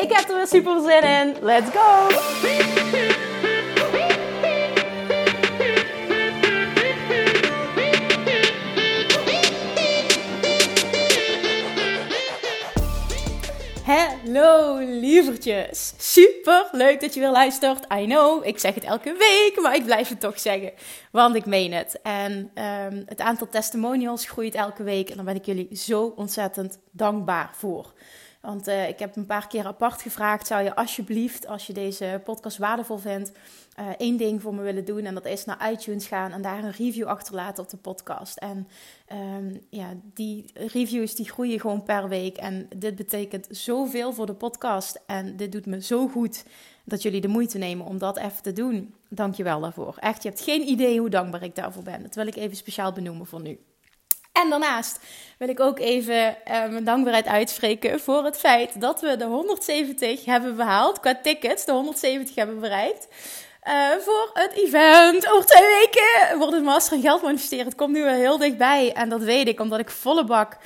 Ik heb er weer super zin in. Let's go! Hallo lievertjes. Super leuk dat je weer luistert. I know, ik zeg het elke week, maar ik blijf het toch zeggen. Want ik meen het. En um, het aantal testimonials groeit elke week. En daar ben ik jullie zo ontzettend dankbaar voor. Want uh, ik heb een paar keer apart gevraagd: zou je alsjeblieft, als je deze podcast waardevol vindt, uh, één ding voor me willen doen? En dat is naar iTunes gaan en daar een review achterlaten op de podcast. En um, ja, die reviews die groeien gewoon per week. En dit betekent zoveel voor de podcast. En dit doet me zo goed dat jullie de moeite nemen om dat even te doen. Dank je wel daarvoor. Echt, je hebt geen idee hoe dankbaar ik daarvoor ben. Dat wil ik even speciaal benoemen voor nu. En daarnaast wil ik ook even uh, mijn dankbaarheid uitspreken voor het feit dat we de 170 hebben behaald. Qua tickets, de 170 hebben bereikt. Uh, voor het event. Over twee weken wordt het Master Geld manifesteren. Het komt nu wel heel dichtbij. En dat weet ik, omdat ik volle bak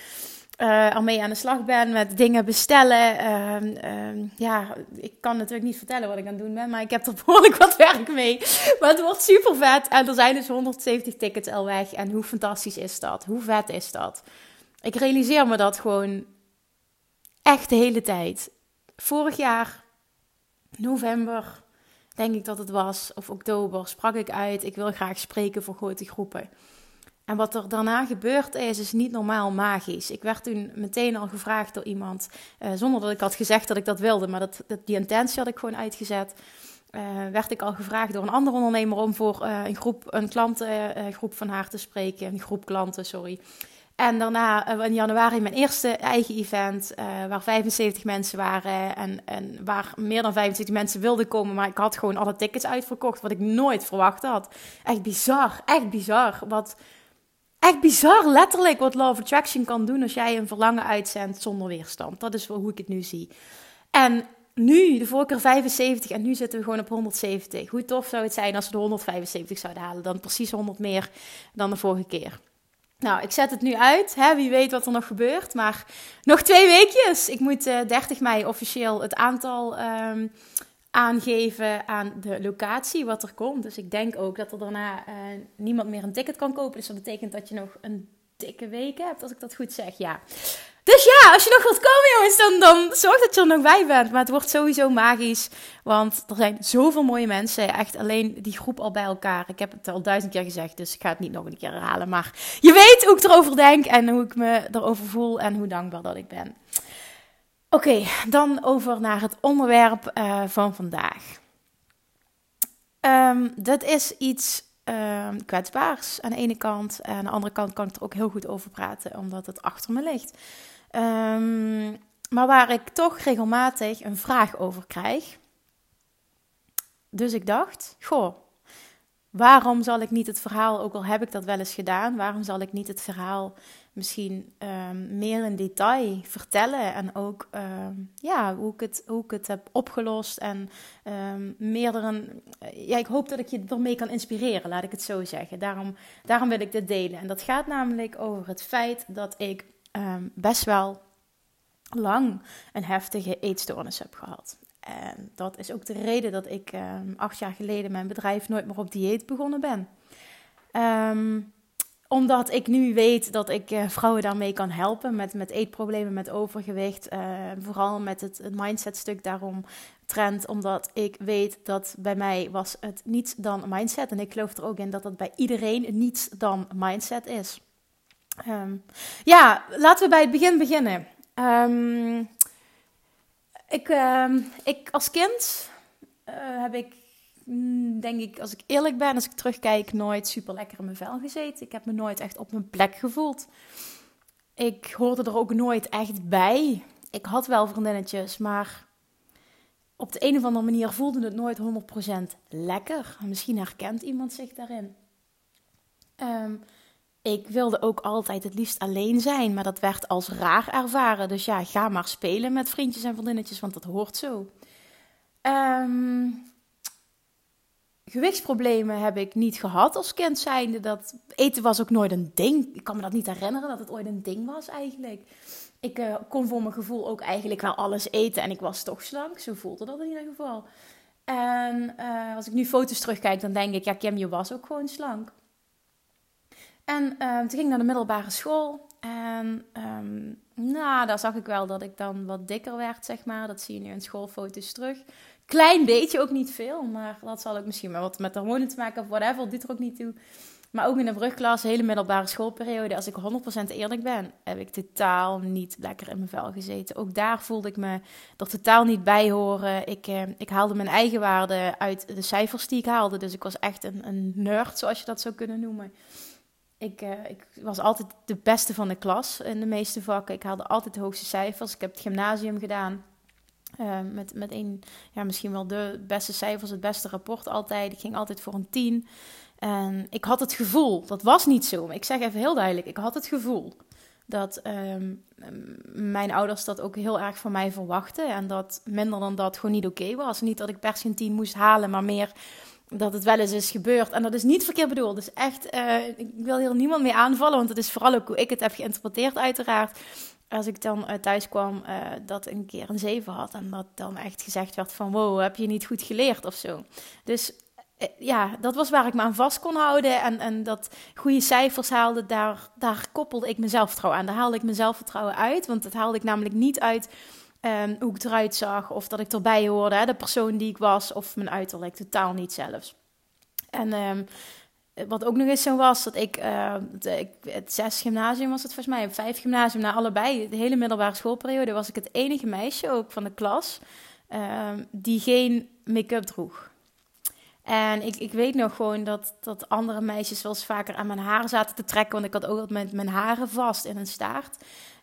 uh, ermee aan de slag ben met dingen bestellen. Uh, uh, ja, ik kan natuurlijk niet vertellen wat ik aan het doen ben, maar ik heb er behoorlijk wat werk mee. Maar het wordt super vet. En er zijn dus 170 tickets al weg. En hoe fantastisch is dat? Hoe vet is dat? Ik realiseer me dat gewoon echt de hele tijd. Vorig jaar, november, denk ik dat het was, of oktober, sprak ik uit: ik wil graag spreken voor grote groepen. En wat er daarna gebeurd is, is niet normaal magisch. Ik werd toen meteen al gevraagd door iemand, uh, zonder dat ik had gezegd dat ik dat wilde, maar dat, die intentie had ik gewoon uitgezet. Uh, werd ik al gevraagd door een andere ondernemer om voor uh, een groep, een klantengroep van haar te spreken, een groep klanten, sorry. En daarna in januari mijn eerste eigen event, waar 75 mensen waren en, en waar meer dan 75 mensen wilden komen, maar ik had gewoon alle tickets uitverkocht, wat ik nooit verwacht had. Echt bizar, echt bizar. Wat, echt bizar, letterlijk, wat Law Attraction kan doen als jij een verlangen uitzendt zonder weerstand. Dat is wel hoe ik het nu zie. En nu, de vorige keer 75 en nu zitten we gewoon op 170. Hoe tof zou het zijn als we de 175 zouden halen? Dan precies 100 meer dan de vorige keer. Nou, ik zet het nu uit. Hè? Wie weet wat er nog gebeurt. Maar nog twee weekjes. Ik moet uh, 30 mei officieel het aantal um, aangeven aan de locatie wat er komt. Dus ik denk ook dat er daarna uh, niemand meer een ticket kan kopen. Dus dat betekent dat je nog een dikke week hebt, als ik dat goed zeg. Ja. Dus ja, als je nog wilt komen, jongens, dan, dan zorg dat je er nog bij bent. Maar het wordt sowieso magisch. Want er zijn zoveel mooie mensen. Echt alleen die groep al bij elkaar. Ik heb het al duizend keer gezegd, dus ik ga het niet nog een keer herhalen. Maar je weet hoe ik erover denk en hoe ik me erover voel en hoe dankbaar dat ik ben. Oké, dan over naar het onderwerp uh, van vandaag. Um, dat is iets um, kwetsbaars aan de ene kant. En aan de andere kant kan ik er ook heel goed over praten, omdat het achter me ligt. Um, maar waar ik toch regelmatig een vraag over krijg. Dus ik dacht, goh, waarom zal ik niet het verhaal, ook al heb ik dat wel eens gedaan, waarom zal ik niet het verhaal misschien um, meer in detail vertellen. En ook um, ja, hoe, ik het, hoe ik het heb opgelost. En um. Ja, ik hoop dat ik je ermee kan inspireren, laat ik het zo zeggen. Daarom, daarom wil ik dit delen. En dat gaat namelijk over het feit dat ik best wel lang een heftige eetstoornis heb gehad. En dat is ook de reden dat ik acht jaar geleden mijn bedrijf nooit meer op dieet begonnen ben. Omdat ik nu weet dat ik uh, vrouwen daarmee kan helpen met, met eetproblemen, met overgewicht. Uh, vooral met het, het mindset-stuk daarom trend. Omdat ik weet dat bij mij was het niets dan mindset. En ik geloof er ook in dat dat bij iedereen niets dan mindset is. Um, ja, laten we bij het begin beginnen. Um, ik, um, ik als kind uh, heb ik denk ik, als ik eerlijk ben, als ik terugkijk, nooit super lekker in mijn vel gezeten. Ik heb me nooit echt op mijn plek gevoeld. Ik hoorde er ook nooit echt bij. Ik had wel vriendinnetjes, maar op de een of andere manier voelde het nooit 100% lekker. Misschien herkent iemand zich daarin. Um, ik wilde ook altijd het liefst alleen zijn, maar dat werd als raar ervaren. Dus ja, ga maar spelen met vriendjes en vriendinnetjes, want dat hoort zo. Um, gewichtsproblemen heb ik niet gehad als kind zijnde. Dat eten was ook nooit een ding. Ik kan me dat niet herinneren dat het ooit een ding was eigenlijk. Ik uh, kon voor mijn gevoel ook eigenlijk wel alles eten en ik was toch slank. Zo voelde dat in ieder geval. En uh, als ik nu foto's terugkijk, dan denk ik, ja Kim, je was ook gewoon slank. En uh, toen ging ik naar de middelbare school. En um, nou, daar zag ik wel dat ik dan wat dikker werd, zeg maar. Dat zie je nu in schoolfoto's terug. Klein beetje, ook niet veel. Maar dat zal ook misschien wel wat met hormonen te maken of whatever. Dit er ook niet toe. Maar ook in de brugklas, hele middelbare schoolperiode, als ik 100% eerlijk ben, heb ik totaal niet lekker in mijn vel gezeten. Ook daar voelde ik me er totaal niet bij horen. Ik, eh, ik haalde mijn eigen waarde uit de cijfers die ik haalde. Dus ik was echt een, een nerd, zoals je dat zou kunnen noemen. Ik, uh, ik, was altijd de beste van de klas in de meeste vakken. Ik haalde altijd de hoogste cijfers. Ik heb het gymnasium gedaan. Uh, met, met een, ja, misschien wel de beste cijfers, het beste rapport altijd. Ik ging altijd voor een 10. En ik had het gevoel, dat was niet zo. Ik zeg even heel duidelijk, ik had het gevoel dat um, mijn ouders dat ook heel erg van mij verwachten. En dat minder dan dat gewoon niet oké was. Niet dat ik per se een 10 moest halen, maar meer dat het wel eens is gebeurd. En dat is niet verkeerd bedoeld. Dus echt, uh, ik wil hier niemand mee aanvallen, want het is vooral ook hoe ik het heb geïnterpreteerd, uiteraard. Als ik dan uh, thuis kwam, uh, dat een keer een 7 had. En dat dan echt gezegd werd van, wow, heb je niet goed geleerd of zo. Dus ja, dat was waar ik me aan vast kon houden. En, en dat goede cijfers haalde, daar, daar koppelde ik mezelf vertrouwen aan. Daar haalde ik mezelf vertrouwen uit. Want dat haalde ik namelijk niet uit um, hoe ik eruit zag. Of dat ik erbij hoorde, hè, de persoon die ik was. Of mijn uiterlijk, totaal niet zelfs. En um, wat ook nog eens zo was, dat ik, de, het zes gymnasium was het volgens mij, vijf gymnasium na allebei, de hele middelbare schoolperiode, was ik het enige meisje ook van de klas um, die geen make-up droeg. En ik, ik weet nog gewoon dat, dat andere meisjes wel eens vaker aan mijn haren zaten te trekken. Want ik had ook altijd mijn, mijn haren vast in een staart.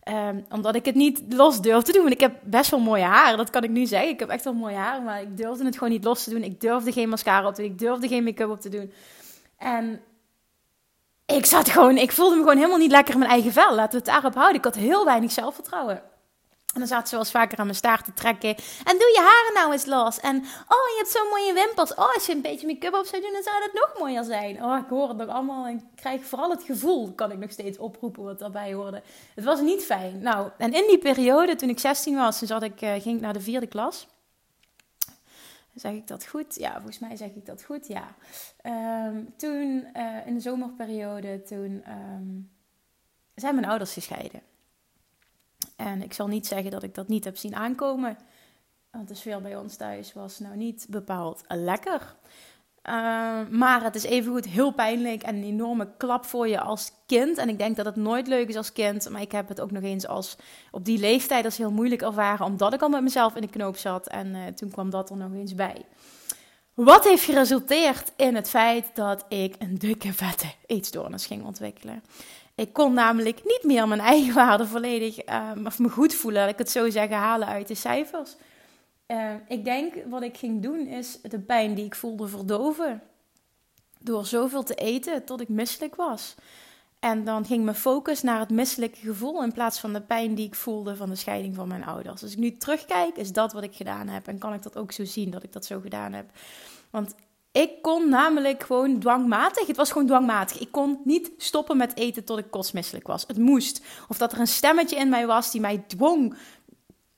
Um, omdat ik het niet los durfde doen. Want ik heb best wel mooie haren, dat kan ik nu zeggen. Ik heb echt wel mooie haren, maar ik durfde het gewoon niet los te doen. Ik durfde geen mascara op te doen. Ik durfde geen make-up op te doen. En ik zat gewoon, ik voelde me gewoon helemaal niet lekker in mijn eigen vel. Laten we het daarop houden. Ik had heel weinig zelfvertrouwen. En dan zaten ze wel vaker aan mijn staart te trekken. En doe je haren nou eens los. En oh, je hebt zo'n mooie wimpers. Oh, als je een beetje make-up op zou doen, dan zou dat nog mooier zijn. Oh, ik hoor het nog allemaal en krijg vooral het gevoel, kan ik nog steeds oproepen wat daarbij hoorde. Het was niet fijn. Nou, en in die periode, toen ik 16 was, toen zat ik, uh, ging ik naar de vierde klas. Zeg ik dat goed? Ja, volgens mij zeg ik dat goed, ja. Um, toen, uh, in de zomerperiode, toen um, zijn mijn ouders gescheiden. En ik zal niet zeggen dat ik dat niet heb zien aankomen. Want de sfeer bij ons thuis was nou niet bepaald lekker. Uh, maar het is evengoed heel pijnlijk en een enorme klap voor je als kind. En ik denk dat het nooit leuk is als kind. Maar ik heb het ook nog eens als op die leeftijd als heel moeilijk ervaren. Omdat ik al met mezelf in de knoop zat. En uh, toen kwam dat er nog eens bij. Wat heeft geresulteerd in het feit dat ik een dikke vette eetstoornis ging ontwikkelen. Ik kon namelijk niet meer mijn eigen waarde volledig, um, of me goed voelen, dat ik het zo zeggen, halen uit de cijfers. Uh, ik denk wat ik ging doen is de pijn die ik voelde verdoven. Door zoveel te eten tot ik misselijk was. En dan ging mijn focus naar het misselijke gevoel in plaats van de pijn die ik voelde van de scheiding van mijn ouders. Als ik nu terugkijk, is dat wat ik gedaan heb. En kan ik dat ook zo zien dat ik dat zo gedaan heb. Want ik kon namelijk gewoon dwangmatig, het was gewoon dwangmatig. Ik kon niet stoppen met eten tot ik kostmisselijk was. Het moest. Of dat er een stemmetje in mij was die mij dwong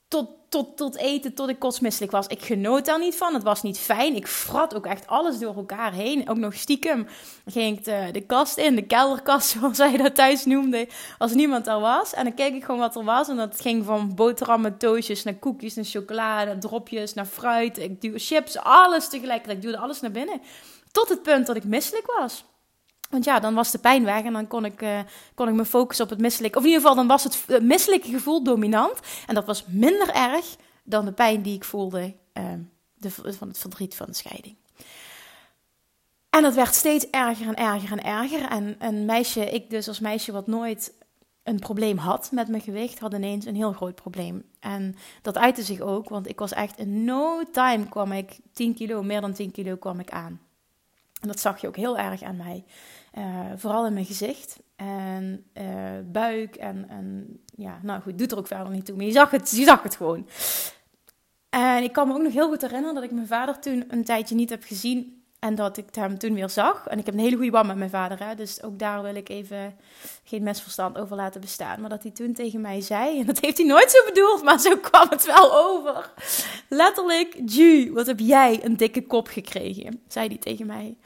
tot, tot, tot eten tot ik kotsmisselijk was. Ik genoot daar niet van. Het was niet fijn. Ik frat ook echt alles door elkaar heen. Ook nog stiekem ging ik de, de kast in, de kelderkast, zoals zij dat thuis noemde, als niemand er was. En dan keek ik gewoon wat er was. En dat ging van boterhammen, toastjes, naar koekjes, naar chocolade, dropjes, naar fruit. Ik duwde chips, alles tegelijk. Ik duwde alles naar binnen. Tot het punt dat ik misselijk was. Want ja, dan was de pijn weg en dan kon ik, uh, kon ik me focussen op het misselijke. Of in ieder geval, dan was het misselijke gevoel dominant. En dat was minder erg dan de pijn die ik voelde uh, de, van het verdriet van de scheiding. En dat werd steeds erger en erger en erger. En een meisje, ik dus als meisje wat nooit een probleem had met mijn gewicht, had ineens een heel groot probleem. En dat uitte zich ook, want ik was echt in no time kwam ik 10 kilo, meer dan 10 kilo kwam ik aan. En dat zag je ook heel erg aan mij. Uh, vooral in mijn gezicht en uh, buik en, en ja, nou goed, doet er ook verder niet toe. Maar je zag het, je zag het gewoon. En ik kan me ook nog heel goed herinneren dat ik mijn vader toen een tijdje niet heb gezien. En dat ik hem toen weer zag. En ik heb een hele goede band met mijn vader. Hè? Dus ook daar wil ik even geen misverstand over laten bestaan. Maar dat hij toen tegen mij zei. En dat heeft hij nooit zo bedoeld. Maar zo kwam het wel over. Letterlijk. Ju, wat heb jij een dikke kop gekregen? Zei hij tegen mij.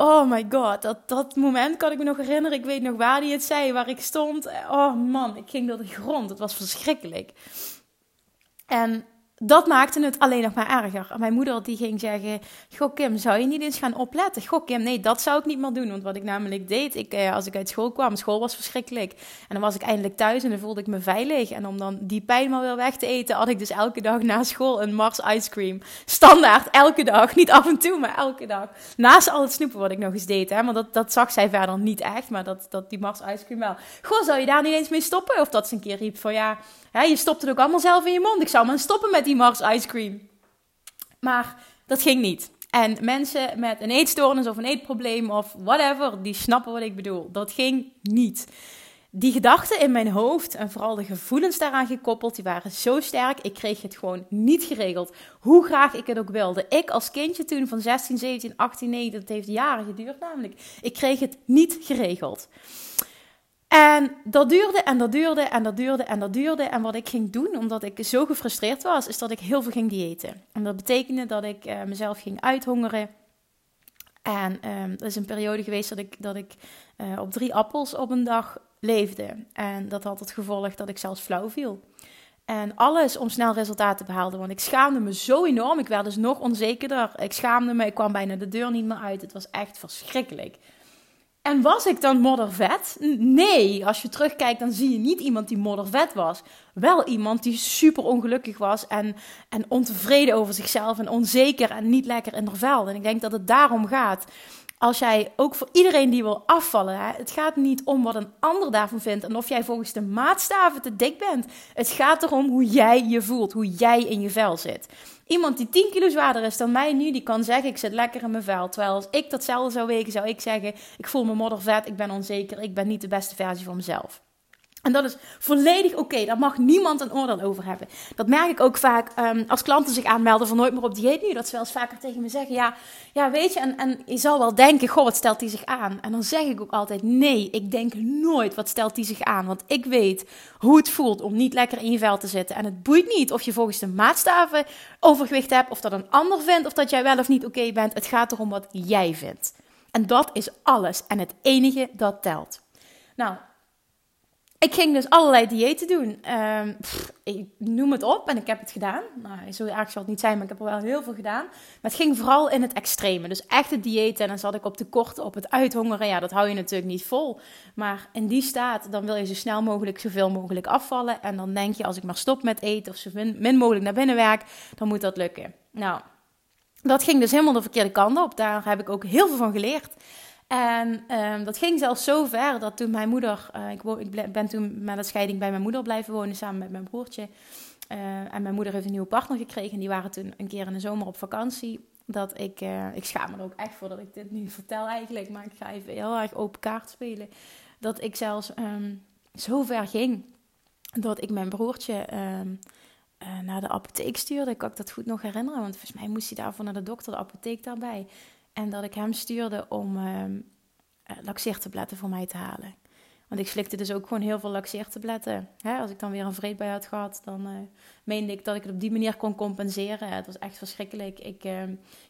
Oh my god, dat, dat moment kan ik me nog herinneren. Ik weet nog waar hij het zei, waar ik stond. Oh man, ik ging door de grond. Het was verschrikkelijk. En dat maakte het alleen nog maar erger. Mijn moeder die ging zeggen: Goh, Kim, zou je niet eens gaan opletten? Goh, Kim, nee, dat zou ik niet meer doen. Want wat ik namelijk deed, ik, eh, als ik uit school kwam, school was verschrikkelijk. En dan was ik eindelijk thuis en dan voelde ik me veilig. En om dan die pijn maar weer weg te eten, had ik dus elke dag na school een Mars ice cream. Standaard, elke dag. Niet af en toe, maar elke dag. Naast al het snoepen wat ik nog eens deed. Hè? Maar dat, dat zag zij verder niet echt. Maar dat, dat die Mars ice cream wel. Goh, zou je daar niet eens mee stoppen? Of dat ze een keer riep van ja je stopt het ook allemaal zelf in je mond. Ik zou maar stoppen met die Mars ice cream. Maar dat ging niet. En mensen met een eetstoornis of een eetprobleem of whatever, die snappen wat ik bedoel. Dat ging niet. Die gedachten in mijn hoofd en vooral de gevoelens daaraan gekoppeld, die waren zo sterk. Ik kreeg het gewoon niet geregeld. Hoe graag ik het ook wilde. Ik als kindje toen van 16, 17, 18, 19, dat heeft jaren geduurd namelijk. Ik kreeg het niet geregeld. En dat duurde en dat duurde en dat duurde en dat duurde. En wat ik ging doen, omdat ik zo gefrustreerd was, is dat ik heel veel ging diëten. En dat betekende dat ik uh, mezelf ging uithongeren. En um, dat is een periode geweest dat ik, dat ik uh, op drie appels op een dag leefde. En dat had het gevolg dat ik zelfs flauw viel. En alles om snel resultaten te behalen. Want ik schaamde me zo enorm. Ik werd dus nog onzekerder. Ik schaamde me. Ik kwam bijna de deur niet meer uit. Het was echt verschrikkelijk. En was ik dan moddervet? Nee, als je terugkijkt, dan zie je niet iemand die moddervet was. Wel iemand die super ongelukkig was en, en ontevreden over zichzelf en onzeker en niet lekker in de vel. En ik denk dat het daarom gaat. Als jij ook voor iedereen die wil afvallen, hè, het gaat niet om wat een ander daarvan vindt en of jij volgens de maatstaven te dik bent. Het gaat erom hoe jij je voelt, hoe jij in je vel zit. Iemand die 10 kilo zwaarder is dan mij nu, die kan zeggen: Ik zit lekker in mijn vel. Terwijl als ik datzelfde zou wegen, zou ik zeggen: Ik voel me moddervet, ik ben onzeker, ik ben niet de beste versie van mezelf. En dat is volledig oké. Daar mag niemand een oordeel over hebben. Dat merk ik ook vaak um, als klanten zich aanmelden van nooit meer op dieet nu. Dat ze wel eens vaker tegen me zeggen. Ja, ja weet je, en, en je zal wel denken, goh, wat stelt hij zich aan? En dan zeg ik ook altijd, nee, ik denk nooit, wat stelt hij zich aan? Want ik weet hoe het voelt om niet lekker in je vel te zitten. En het boeit niet of je volgens de maatstaven overgewicht hebt, of dat een ander vindt, of dat jij wel of niet oké bent. Het gaat erom wat jij vindt. En dat is alles. En het enige dat telt. Nou, ik ging dus allerlei diëten doen. Um, ik noem het op en ik heb het gedaan. Nou, zo erg zal het niet zijn, maar ik heb er wel heel veel gedaan. Maar het ging vooral in het extreme. Dus echte diëten. En dan zat ik op de korte, op het uithongeren. Ja, dat hou je natuurlijk niet vol. Maar in die staat, dan wil je zo snel mogelijk zoveel mogelijk afvallen. En dan denk je, als ik maar stop met eten of zo min, min mogelijk naar binnen werk, dan moet dat lukken. Nou, dat ging dus helemaal de verkeerde kant op. Daar heb ik ook heel veel van geleerd. En um, dat ging zelfs zo ver dat toen mijn moeder, uh, ik, ik, ben toen met de scheiding bij mijn moeder blijven wonen samen met mijn broertje. Uh, en mijn moeder heeft een nieuwe partner gekregen. En die waren toen een keer in de zomer op vakantie. Dat ik, uh, ik schaam me er ook echt voor dat ik dit nu vertel eigenlijk. Maar ik ga even heel erg open kaart spelen. Dat ik zelfs um, zo ver ging dat ik mijn broertje um, naar de apotheek stuurde. Ik kan dat goed nog herinneren. Want volgens mij moest hij daarvoor naar de dokter, de apotheek daarbij. En dat ik hem stuurde om uh, laxeertabletten voor mij te halen. Want ik slikte dus ook gewoon heel veel laxeertabletten. Hè, als ik dan weer een vreedbui had gehad, dan uh, meende ik dat ik het op die manier kon compenseren. Het was echt verschrikkelijk. Ik uh,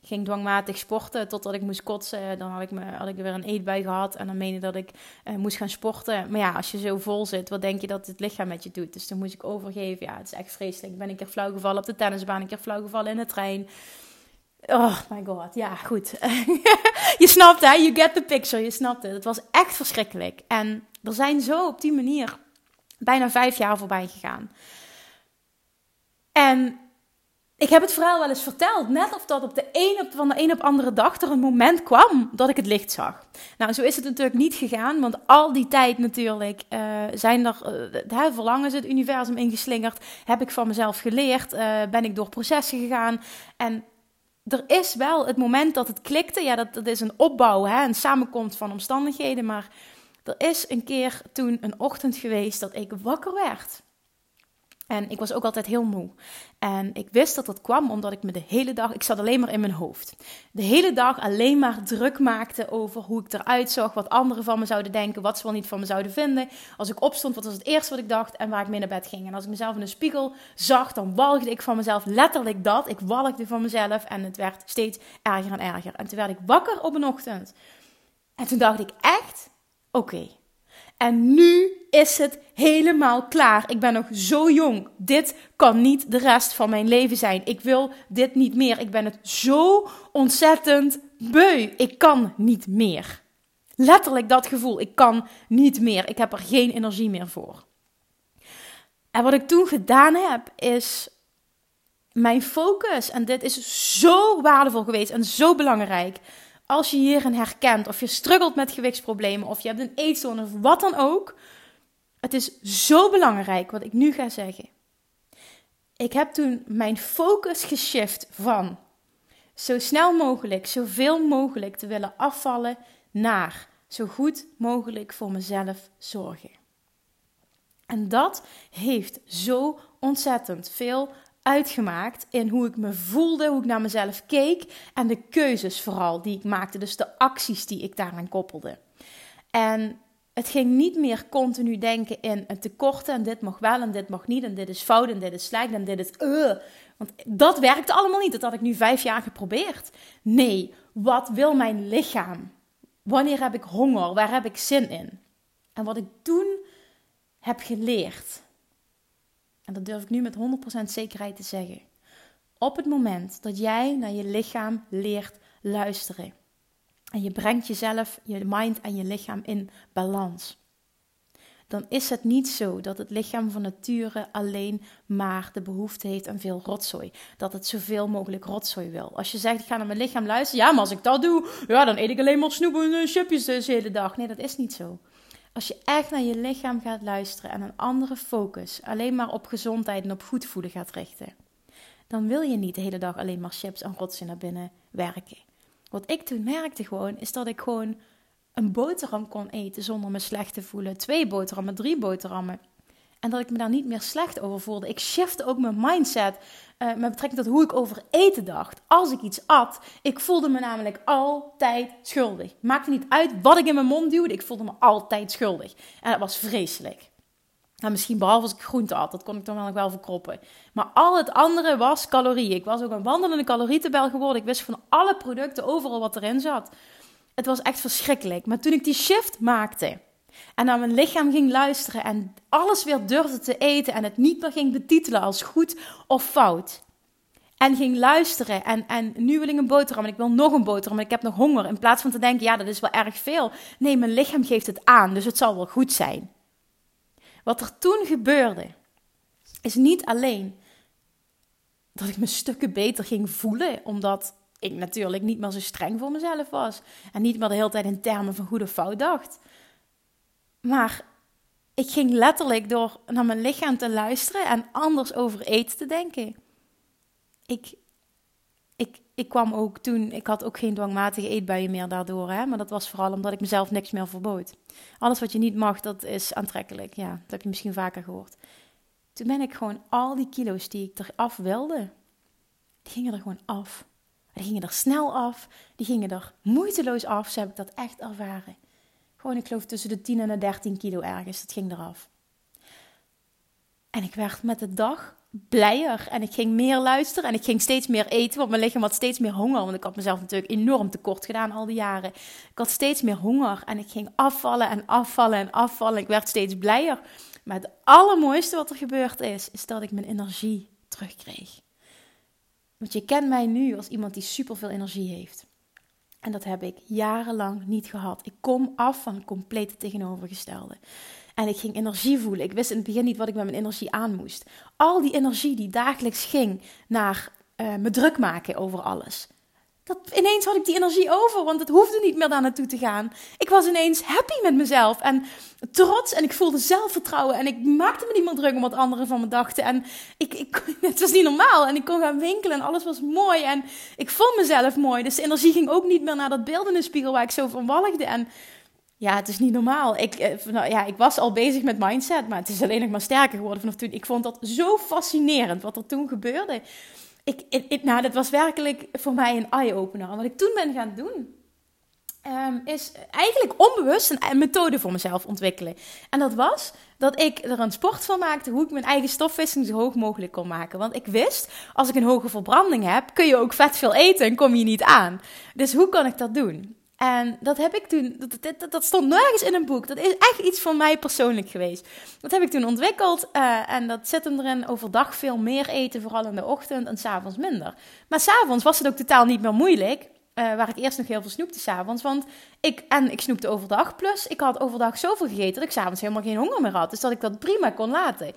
ging dwangmatig sporten totdat ik moest kotsen. Dan had ik, me, had ik weer een eetbui gehad en dan meende dat ik uh, moest gaan sporten. Maar ja, als je zo vol zit, wat denk je dat het lichaam met je doet? Dus dan moest ik overgeven. Ja, het is echt vreselijk. Ik ben een keer flauw gevallen op de tennisbaan, een keer flauw gevallen in de trein. Oh my god, ja, goed. je snapt hè, you get the picture, je snapt het. Het was echt verschrikkelijk. En er zijn zo op die manier bijna vijf jaar voorbij gegaan. En ik heb het verhaal wel eens verteld. Net of dat op de een van de een op andere dag er een moment kwam dat ik het licht zag. Nou, zo is het natuurlijk niet gegaan. Want al die tijd natuurlijk uh, zijn er uh, het universum ingeslingerd. Heb ik van mezelf geleerd. Uh, ben ik door processen gegaan. En er is wel het moment dat het klikte. Ja, dat, dat is een opbouw, hè, een samenkomst van omstandigheden. Maar er is een keer toen een ochtend geweest dat ik wakker werd. En ik was ook altijd heel moe. En ik wist dat dat kwam omdat ik me de hele dag, ik zat alleen maar in mijn hoofd. De hele dag alleen maar druk maakte over hoe ik eruit zag, wat anderen van me zouden denken, wat ze wel niet van me zouden vinden. Als ik opstond, wat was het eerste wat ik dacht en waar ik mee naar bed ging. En als ik mezelf in de spiegel zag, dan walgde ik van mezelf. Letterlijk dat. Ik walgde van mezelf en het werd steeds erger en erger. En toen werd ik wakker op een ochtend. En toen dacht ik echt, oké. En nu is het helemaal klaar. Ik ben nog zo jong. Dit kan niet de rest van mijn leven zijn. Ik wil dit niet meer. Ik ben het zo ontzettend beu. Ik kan niet meer. Letterlijk dat gevoel. Ik kan niet meer. Ik heb er geen energie meer voor. En wat ik toen gedaan heb, is mijn focus. En dit is zo waardevol geweest en zo belangrijk als je hierin herkent, of je struggelt met gewichtsproblemen, of je hebt een eetstoornis, of wat dan ook. Het is zo belangrijk wat ik nu ga zeggen. Ik heb toen mijn focus geshift van zo snel mogelijk, zoveel mogelijk te willen afvallen, naar zo goed mogelijk voor mezelf zorgen. En dat heeft zo ontzettend veel uitgemaakt in hoe ik me voelde, hoe ik naar mezelf keek en de keuzes vooral die ik maakte, dus de acties die ik daaraan koppelde. En het ging niet meer continu denken in een tekorten en dit mag wel en dit mag niet en dit is fout en dit is slecht en dit is uh. Want dat werkte allemaal niet. Dat had ik nu vijf jaar geprobeerd. Nee, wat wil mijn lichaam? Wanneer heb ik honger? Waar heb ik zin in? En wat ik toen heb geleerd, en dat durf ik nu met 100% zekerheid te zeggen. Op het moment dat jij naar je lichaam leert luisteren en je brengt jezelf, je mind en je lichaam in balans, dan is het niet zo dat het lichaam van nature alleen maar de behoefte heeft aan veel rotzooi. Dat het zoveel mogelijk rotzooi wil. Als je zegt, ik ga naar mijn lichaam luisteren, ja, maar als ik dat doe, ja, dan eet ik alleen maar snoep en chipjes de hele dag. Nee, dat is niet zo. Als je echt naar je lichaam gaat luisteren en een andere focus alleen maar op gezondheid en op goed voeden gaat richten, dan wil je niet de hele dag alleen maar chips en rotsen naar binnen werken. Wat ik toen merkte gewoon, is dat ik gewoon een boterham kon eten zonder me slecht te voelen. Twee boterhammen, drie boterhammen. En dat ik me daar niet meer slecht over voelde. Ik shifte ook mijn mindset uh, met betrekking tot hoe ik over eten dacht. Als ik iets at, ik voelde me namelijk altijd schuldig. Maakte niet uit wat ik in mijn mond duwde, ik voelde me altijd schuldig. En dat was vreselijk. Nou, misschien behalve als ik groente at, dat kon ik dan wel nog wel verkroppen. Maar al het andere was calorieën. Ik was ook een wandelende calorietabel geworden. Ik wist van alle producten overal wat erin zat. Het was echt verschrikkelijk. Maar toen ik die shift maakte en naar mijn lichaam ging luisteren en alles weer durfde te eten en het niet meer ging betitelen als goed of fout. En ging luisteren en, en nu wil ik een boterham en ik wil nog een boterham en ik heb nog honger. In plaats van te denken, ja dat is wel erg veel. Nee, mijn lichaam geeft het aan, dus het zal wel goed zijn. Wat er toen gebeurde, is niet alleen dat ik me stukken beter ging voelen, omdat ik natuurlijk niet meer zo streng voor mezelf was. En niet meer de hele tijd in termen van goed of fout dacht. Maar ik ging letterlijk door naar mijn lichaam te luisteren en anders over eten te denken. Ik, ik, ik kwam ook toen, ik had ook geen dwangmatige eetbuien meer daardoor, hè, maar dat was vooral omdat ik mezelf niks meer verbood. Alles wat je niet mag, dat is aantrekkelijk. Ja, dat heb je misschien vaker gehoord. Toen ben ik gewoon al die kilo's die ik eraf wilde, die gingen er gewoon af. Die gingen er snel af, die gingen er moeiteloos af, zo heb ik dat echt ervaren. Gewoon, ik geloof tussen de 10 en de 13 kilo ergens. Dat ging eraf. En ik werd met de dag blijer. En ik ging meer luisteren. En ik ging steeds meer eten. Want mijn lichaam had steeds meer honger. Want ik had mezelf natuurlijk enorm tekort gedaan al die jaren. Ik had steeds meer honger. En ik ging afvallen en afvallen en afvallen. Ik werd steeds blijer. Maar het allermooiste wat er gebeurd is, is dat ik mijn energie terugkreeg. Want je kent mij nu als iemand die superveel energie heeft. En dat heb ik jarenlang niet gehad. Ik kom af van het complete tegenovergestelde. En ik ging energie voelen. Ik wist in het begin niet wat ik met mijn energie aan moest. Al die energie die dagelijks ging naar uh, me druk maken over alles. Ineens had ik die energie over, want het hoefde niet meer daar naartoe te gaan. Ik was ineens happy met mezelf en trots en ik voelde zelfvertrouwen. En ik maakte me niet meer druk om wat anderen van me dachten. En ik, ik, het was niet normaal. En ik kon gaan winkelen en alles was mooi. En ik vond mezelf mooi. Dus de energie ging ook niet meer naar dat beeld in spiegel waar ik zo van walgde. En ja, het is niet normaal. Ik, eh, nou, ja, ik was al bezig met mindset, maar het is alleen nog maar sterker geworden vanaf toen. Ik vond dat zo fascinerend wat er toen gebeurde. Ik, nou, dat was werkelijk voor mij een eye-opener. Wat ik toen ben gaan doen, ehm, is eigenlijk onbewust een, methode voor mezelf ontwikkelen. En dat was dat ik er een sport van maakte hoe ik mijn eigen stofwisseling zo hoog mogelijk kon maken. Want ik wist, als ik een hoge verbranding heb, kun je ook vet veel eten en kom je niet aan. Dus hoe kan ik dat doen? En dat heb ik toen, dat, dat, stond nergens in een boek. Dat is echt iets van mij persoonlijk geweest. Dat heb ik toen ontwikkeld uh, en dat zit hem erin overdag veel meer eten, vooral in de ochtend en s'avonds minder. Maar s'avonds was het ook totaal niet meer moeilijk. Uh, waar ik eerst nog heel veel snoepte s'avonds. Want ik, en ik snoepte overdag. Plus, ik had overdag zoveel gegeten dat ik s'avonds helemaal geen honger meer had. Dus dat ik dat prima kon laten.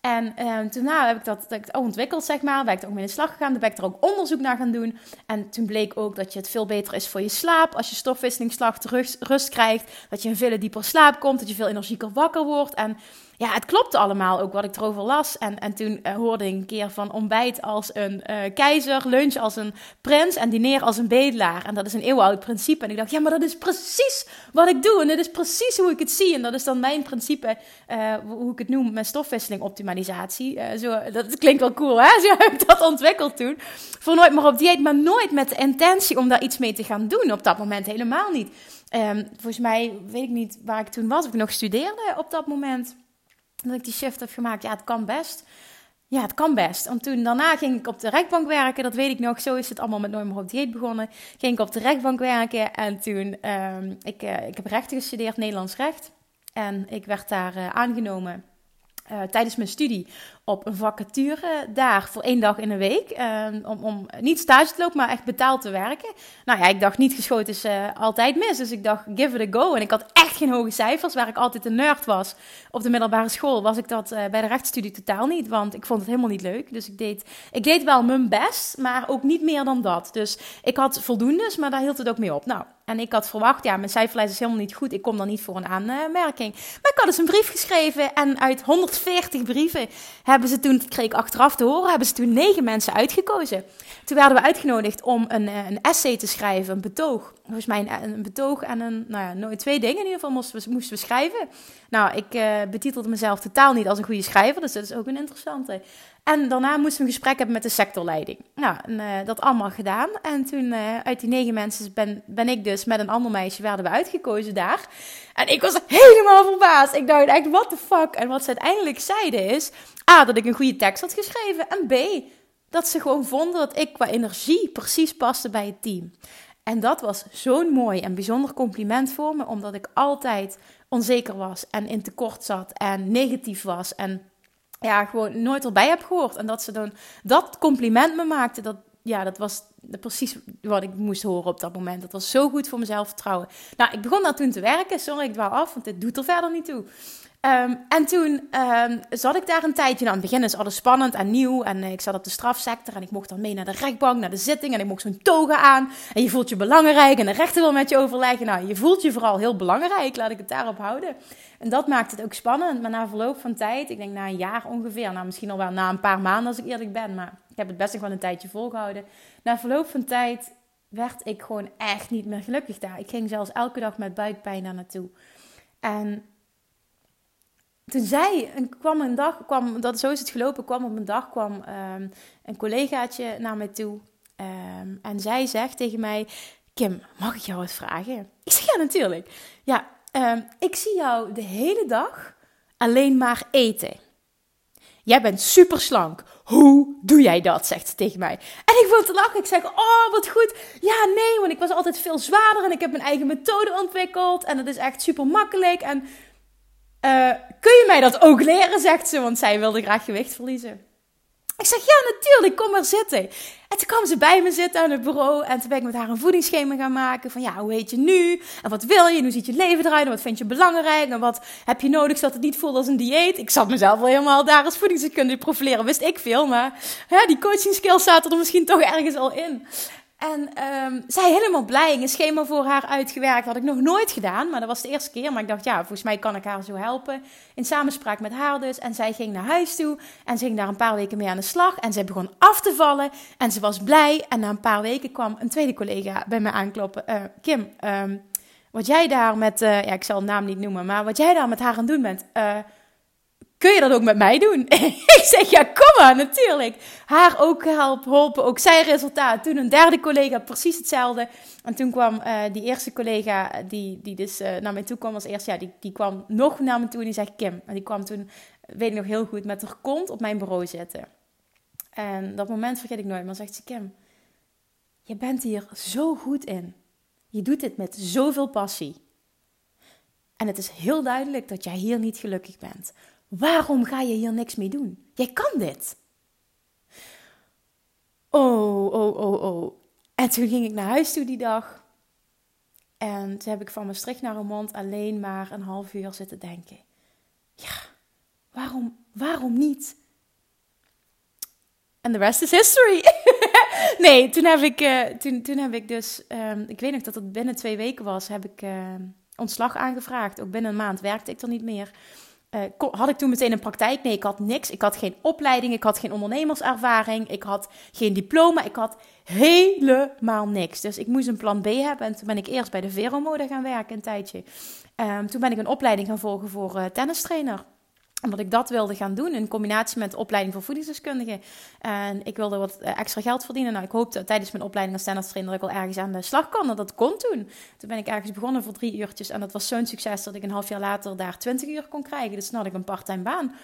En toen nou, heb ik dat, dat ontwikkeld, zeg maar. Ben ik er ook mee in de slag gegaan. Toen ben ik er ook onderzoek naar gaan doen. En toen bleek ook dat je het veel beter is voor je slaap. Als je stofwisselingsslag rust, rust krijgt. Dat je een veel dieper slaap komt. Dat je veel energieker wakker wordt. En ja, het klopte allemaal ook wat ik erover las. En, en toen uh, hoorde ik een keer van ontbijt als een uh, keizer, lunch als een prins en diner als een bedelaar. En dat is een eeuwenoud principe. En ik dacht, ja, maar dat is precies wat ik doe. En dat is precies hoe ik het zie. En dat is dan mijn principe, uh, hoe ik het noem, mijn stofwisseling optimalisatie. zo, dat klinkt wel cool, hè? Zo heb ik dat ontwikkeld toen. Voor nooit meer op dieet, maar nooit met de intentie om daar iets mee te gaan doen. Op dat moment helemaal niet. Um, volgens mij, weet ik niet waar ik toen was, of ik nog studeerde op dat moment dat ik die shift heb gemaakt. Ja, het kan best. Ja, het kan best. Want toen daarna ging ik op de rechtbank werken. Dat weet ik nog. Zo is het allemaal met Nooit meer op dieet begonnen. Ging ik op de rechtbank werken. En toen, um, ik, uh, ik heb rechten gestudeerd, Nederlands recht. En ik werd daar uh, aangenomen uh, tijdens mijn studie op een vacature daar voor één dag in een week. Uh, om, om niet stage te lopen, maar echt betaald te werken. Nou ja, ik dacht niet geschoten is uh, altijd mis. Dus ik dacht, give it a go. En ik had echt geen hoge cijfers. Waar ik altijd een nerd was op de middelbare school, was ik dat uh, bij de rechtsstudie totaal niet. Want ik vond het helemaal niet leuk. Dus ik deed, ik deed wel mijn best, maar ook niet meer dan dat. Dus ik had voldoendes, maar daar hield het ook mee op. Nou, en ik had verwacht, ja, mijn cijferlijst is helemaal niet goed. Ik kom dan niet voor een aanmerking. Maar ik had dus een brief geschreven. En uit 140 brieven hebben ze toen, kreeg ik achteraf te horen, hebben ze toen negen mensen uitgekozen. Toen werden we uitgenodigd om een, eh, een essay te schrijven, een betoog. Volgens mij een, betoog en een, nou ja, twee dingen in ieder geval moesten we, moesten we schrijven. Nou, ik uh, betitelde mezelf totaal niet als een goede schrijver, dus dat is ook een interessante. En daarna moesten we een gesprek hebben met de sectorleiding. Nou, en, uh, dat allemaal gedaan. En toen, uh, uit die negen mensen, ben, ben ik dus met een ander meisje, werden we uitgekozen daar. En ik was helemaal verbaasd. Ik dacht echt, what the fuck? En wat ze uiteindelijk zeiden is, A, dat ik een goede tekst had geschreven. En B, dat ze gewoon vonden dat ik qua energie precies paste bij het team. En dat was zo'n mooi en bijzonder compliment voor me, omdat ik altijd onzeker was en in tekort zat en negatief was en ja, gewoon nooit erbij heb gehoord. En dat ze dan dat compliment me maakte, dat, ja, dat was precies wat ik moest horen op dat moment. Dat was zo goed voor mezelf vertrouwen. Nou, ik begon daar toen te werken. Sorry, ik dwaal af, want dit doet er verder niet toe. Um, en toen um, zat ik daar een tijdje. Nou, aan het begin is alles spannend en nieuw. En uh, ik zat op de strafsector en ik mocht dan mee naar de rechtbank, naar de zitting. En ik mocht zo'n toga aan. En je voelt je belangrijk en de rechter wil met je overleggen. Nou, je voelt je vooral heel belangrijk, laat ik het daarop houden. En dat maakt het ook spannend. Maar na verloop van tijd, ik denk na een jaar ongeveer, nou misschien al wel na een paar maanden als ik eerlijk ben. Maar ik heb het best nog wel een tijdje volgehouden. Na verloop van tijd werd ik gewoon echt niet meer gelukkig daar. Ik ging zelfs elke dag met buikpijn daar naartoe. En toen zei, kwam een dag, kwam, dat, zo is het gelopen, kwam op een dag kwam um, een collegaatje naar mij toe. Um, en zij zegt tegen mij, Kim, mag ik jou wat vragen? Ik zeg, ja natuurlijk. Ja, um, ik zie jou de hele dag alleen maar eten. Jij bent super slank. Hoe doe jij dat? Zegt ze tegen mij. En ik wil te lachen. Ik zeg: Oh, wat goed. Ja, nee, want ik was altijd veel zwaarder en ik heb mijn eigen methode ontwikkeld. En dat is echt super makkelijk. En uh, kun je mij dat ook leren? Zegt ze, want zij wilde graag gewicht verliezen. Ik zeg, ja, natuurlijk, kom maar zitten. En toen kwam ze bij me zitten aan het bureau. En toen ben ik met haar een voedingsschema gaan maken. Van ja, hoe heet je nu? En wat wil je? En hoe ziet je leven eruit? En wat vind je belangrijk? En wat heb je nodig zodat het niet voelt als een dieet? Ik zat mezelf wel helemaal daar als voedingsdeskundige profileren. Wist ik veel, maar die coaching skills zaten er misschien toch ergens al in. En um, zij helemaal blij. Een schema voor haar uitgewerkt. Had ik nog nooit gedaan, maar dat was de eerste keer. Maar ik dacht, ja, volgens mij kan ik haar zo helpen. In samenspraak met haar dus. En zij ging naar huis toe. En ze ging daar een paar weken mee aan de slag. En zij begon af te vallen. En ze was blij. En na een paar weken kwam een tweede collega bij mij aankloppen. Uh, Kim, um, wat jij daar met... Uh, ja, ik zal de naam niet noemen. Maar wat jij daar met haar aan doen bent... Uh, kun je dat ook met mij doen? ik zeg, ja, kom maar, natuurlijk. Haar ook geholpen, ook zij resultaat. Toen een derde collega, precies hetzelfde. En toen kwam uh, die eerste collega, die, die dus uh, naar mij toe kwam als eerste, ja, die, die kwam nog naar me toe en die zegt, Kim. En die kwam toen, weet ik nog heel goed, met haar kont op mijn bureau zitten. En dat moment vergeet ik nooit, maar zegt ze, Kim, je bent hier zo goed in. Je doet dit met zoveel passie. En het is heel duidelijk dat jij hier niet gelukkig bent. Waarom ga je hier niks mee doen? Jij kan dit. Oh, oh, oh, oh. En toen ging ik naar huis toe die dag. En toen heb ik van Maastricht naar mond alleen maar een half uur zitten denken. Ja, waarom, waarom niet? En the rest is history. nee, toen heb ik, uh, toen, toen heb ik dus, um, ik weet nog dat het binnen twee weken was, heb ik uh, ontslag aangevraagd. Ook binnen een maand werkte ik er niet meer. Uh, had ik toen meteen een praktijk? Nee, ik had niks. Ik had geen opleiding, ik had geen ondernemerservaring, ik had geen diploma, ik had helemaal niks. Dus ik moest een plan B hebben en toen ben ik eerst bij de Veromode gaan werken een tijdje. Um, toen ben ik een opleiding gaan volgen voor uh, tennistrainer omdat ik dat wilde gaan doen in combinatie met de opleiding voor voedingsdeskundige. En ik wilde wat eh, extra geld verdienen. Nou, ik hoopte tijdens mijn opleiding als tennistrainer dat ik wel ergens aan de slag kan. En dat kon toen. Toen ben ik ergens begonnen voor drie uurtjes. En dat was zo'n succes dat ik een half jaar later daar twintig uur kon krijgen. Dus dan had ik een parttime baan.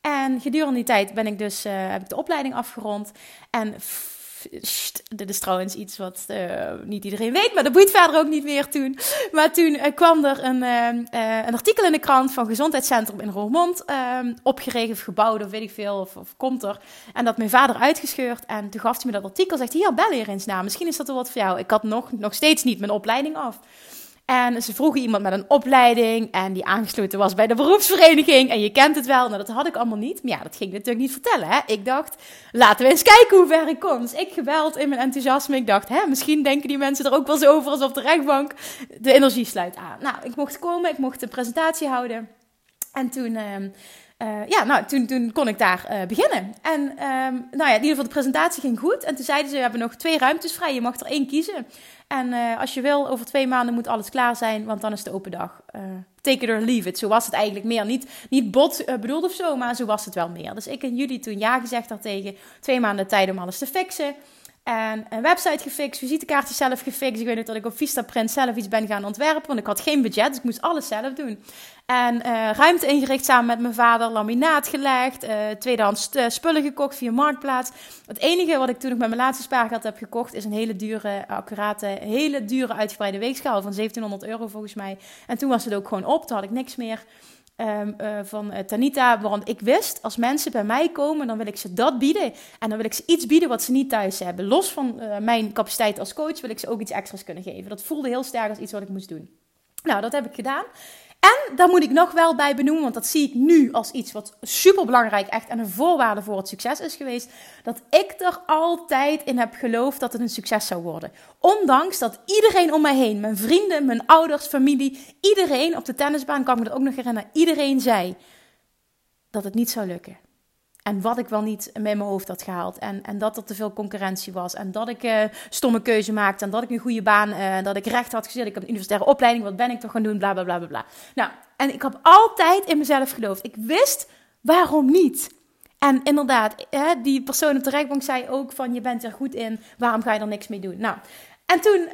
En gedurende die tijd ben ik dus, uh, heb ik de opleiding afgerond. En dit is trouwens iets wat uh, niet iedereen weet, maar dat boeit verder ook niet meer toen. Maar toen uh, kwam er een, uh, een artikel in de krant van Gezondheidscentrum in Roermond, opgeregeld of gebouwd of weet ik veel, of, of, komt er. En dat mijn vader uitgescheurd en toen gaf hij me dat artikel, zegt hier, bel hier eens na, misschien is dat wel wat voor jou. Ik had nog, nog steeds niet mijn opleiding af. En ze vroegen iemand met een opleiding en die aangesloten was bij de beroepsvereniging. En je kent het wel, nou dat had ik allemaal niet. Maar ja, dat ging ik natuurlijk niet vertellen. Hè? Ik dacht, laten we eens kijken hoe ver ik kom. Dus ik geweld in mijn enthousiasme. Ik dacht, hè, misschien denken die mensen er ook wel zo over alsof de rechtbank de energie sluit aan. Nou, ik mocht komen, ik mocht een presentatie houden. En toen... Uh, ja, nou, toen, toen kon ik daar uh, beginnen. En um, nou ja, in ieder geval de presentatie ging goed. En toen zeiden ze, we hebben nog twee ruimtes vrij, je mag er één kiezen. En uh, als je wil, over twee maanden moet alles klaar zijn, want dan is de open dag. take it or leave it. Zo was het eigenlijk meer. Niet, niet bot bedoeld of zo, maar zo was het wel meer. Dus ik in juli toen ja gezegd daartegen. Twee maanden tijd om alles te fixen. En een website gefixt, visitekaartjes zelf gefixt. Ik weet niet dat ik op Vistaprint zelf iets ben gaan ontwerpen, want ik had geen budget, dus ik moest alles zelf doen. En uh, ruimte ingericht samen met mijn vader, laminaat gelegd, uh, tweedehands uh, spullen gekocht via Marktplaats. Het enige wat ik toen nog met mijn laatste spaargeld heb gekocht, is een hele dure, accurate, hele dure uitgebreide weegschaal van 1700 euro volgens mij. En toen was het ook gewoon op, toen had ik niks meer. Uh, van Tanita. Want ik wist, als mensen bij mij komen, dan wil ik ze dat bieden. En dan wil ik ze iets bieden wat ze niet thuis hebben. Los van mijn capaciteit als coach wil ik ze ook iets extra's kunnen geven. Dat voelde heel sterk als iets wat ik moest doen. Nou, dat heb ik gedaan. En daar moet ik nog wel bij benoemen, want dat zie ik nu als iets wat super belangrijk echt en een voorwaarde voor het succes is geweest. Dat ik er altijd in heb geloofd dat het een succes zou worden. Ondanks dat iedereen om mij heen, mijn vrienden, mijn ouders, familie, iedereen op de tennisbaan, kan ik me dat ook nog herinneren, iedereen zei dat het niet zou lukken. En wat ik wel niet met mijn hoofd had gehaald. En, en dat er te veel concurrentie was. En dat ik uh, stomme keuze maakte. En dat ik een goede baan. Uh, dat ik recht had gezet. Ik heb een universitaire opleiding. Wat ben ik toch gaan doen? Bla bla bla bla. Nou, en ik heb altijd in mezelf geloofd. Ik wist waarom niet. En inderdaad, hè, die persoon op de rechtbank zei ook van je bent er goed in. Waarom ga je er niks mee doen? Nou, en toen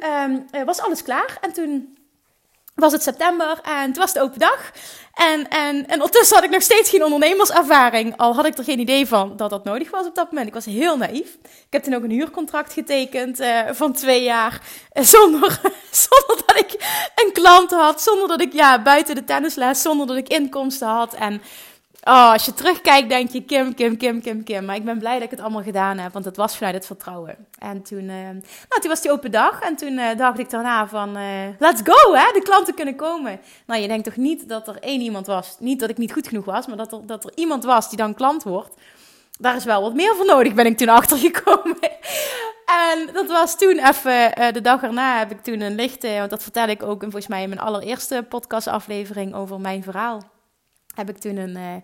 um, was alles klaar. En toen was het september en het was de open dag. En, en, en ondertussen had ik nog steeds geen ondernemerservaring. Al had ik er geen idee van dat dat nodig was op dat moment. Ik was heel naïef. Ik heb toen ook een huurcontract getekend uh, van twee jaar. Uh, zonder, zonder dat ik een klant had. Zonder dat ik ja, buiten de tennisles, zonder dat ik inkomsten had. En Oh, als je terugkijkt, denk je Kim, Kim, Kim, Kim, Kim. Maar ik ben blij dat ik het allemaal gedaan heb, want het was vanuit het vertrouwen. En toen, uh, nou, toen was die open dag. En toen uh, dacht ik daarna van, uh, let's go, hè, de klanten kunnen komen. Nou, je denkt toch niet dat er één iemand was. Niet dat ik niet goed genoeg was, maar dat er, dat er iemand was die dan klant wordt. Daar is wel wat meer voor nodig, ben ik toen achtergekomen. En dat was toen even, de dag erna heb ik toen een lichte, want dat vertel ik ook volgens mij in mijn allereerste podcastaflevering over mijn verhaal heb ik toen een, uh,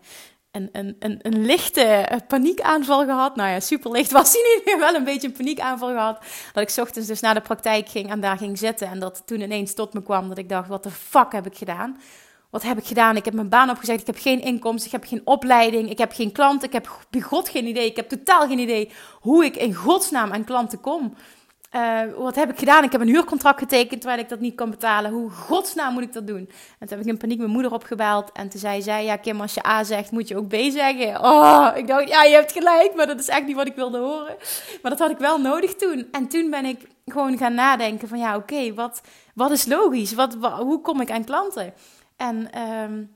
een, een, een, een lichte eh, paniekaanval gehad. Nou ja, super licht was hij niet. Wel een beetje een paniekaanval gehad. Dat ik ochtends dus naar de praktijk ging en daar ging zitten. En dat toen ineens tot me kwam dat ik dacht, wat de fuck heb ik gedaan? Wat heb ik gedaan? Ik heb mijn baan opgezegd. Ik heb geen inkomsten. Ik heb geen opleiding. Ik heb geen klanten. Ik heb bij God geen idee. Ik heb totaal geen idee hoe ik in godsnaam aan klanten kom. Uh, wat heb ik gedaan? Ik heb een huurcontract getekend terwijl ik dat niet kan betalen. Hoe godsnaam moet ik dat doen? En toen heb ik in paniek mijn moeder opgebeld. En toen zei zij, ja Kim, als je A zegt, moet je ook B zeggen. Oh, ik dacht, ja, je hebt gelijk. Maar dat is echt niet wat ik wilde horen. Maar dat had ik wel nodig toen. En toen ben ik gewoon gaan nadenken van, ja, oké, wat, wat is logisch? Wat, hoe kom ik aan klanten? En... Um,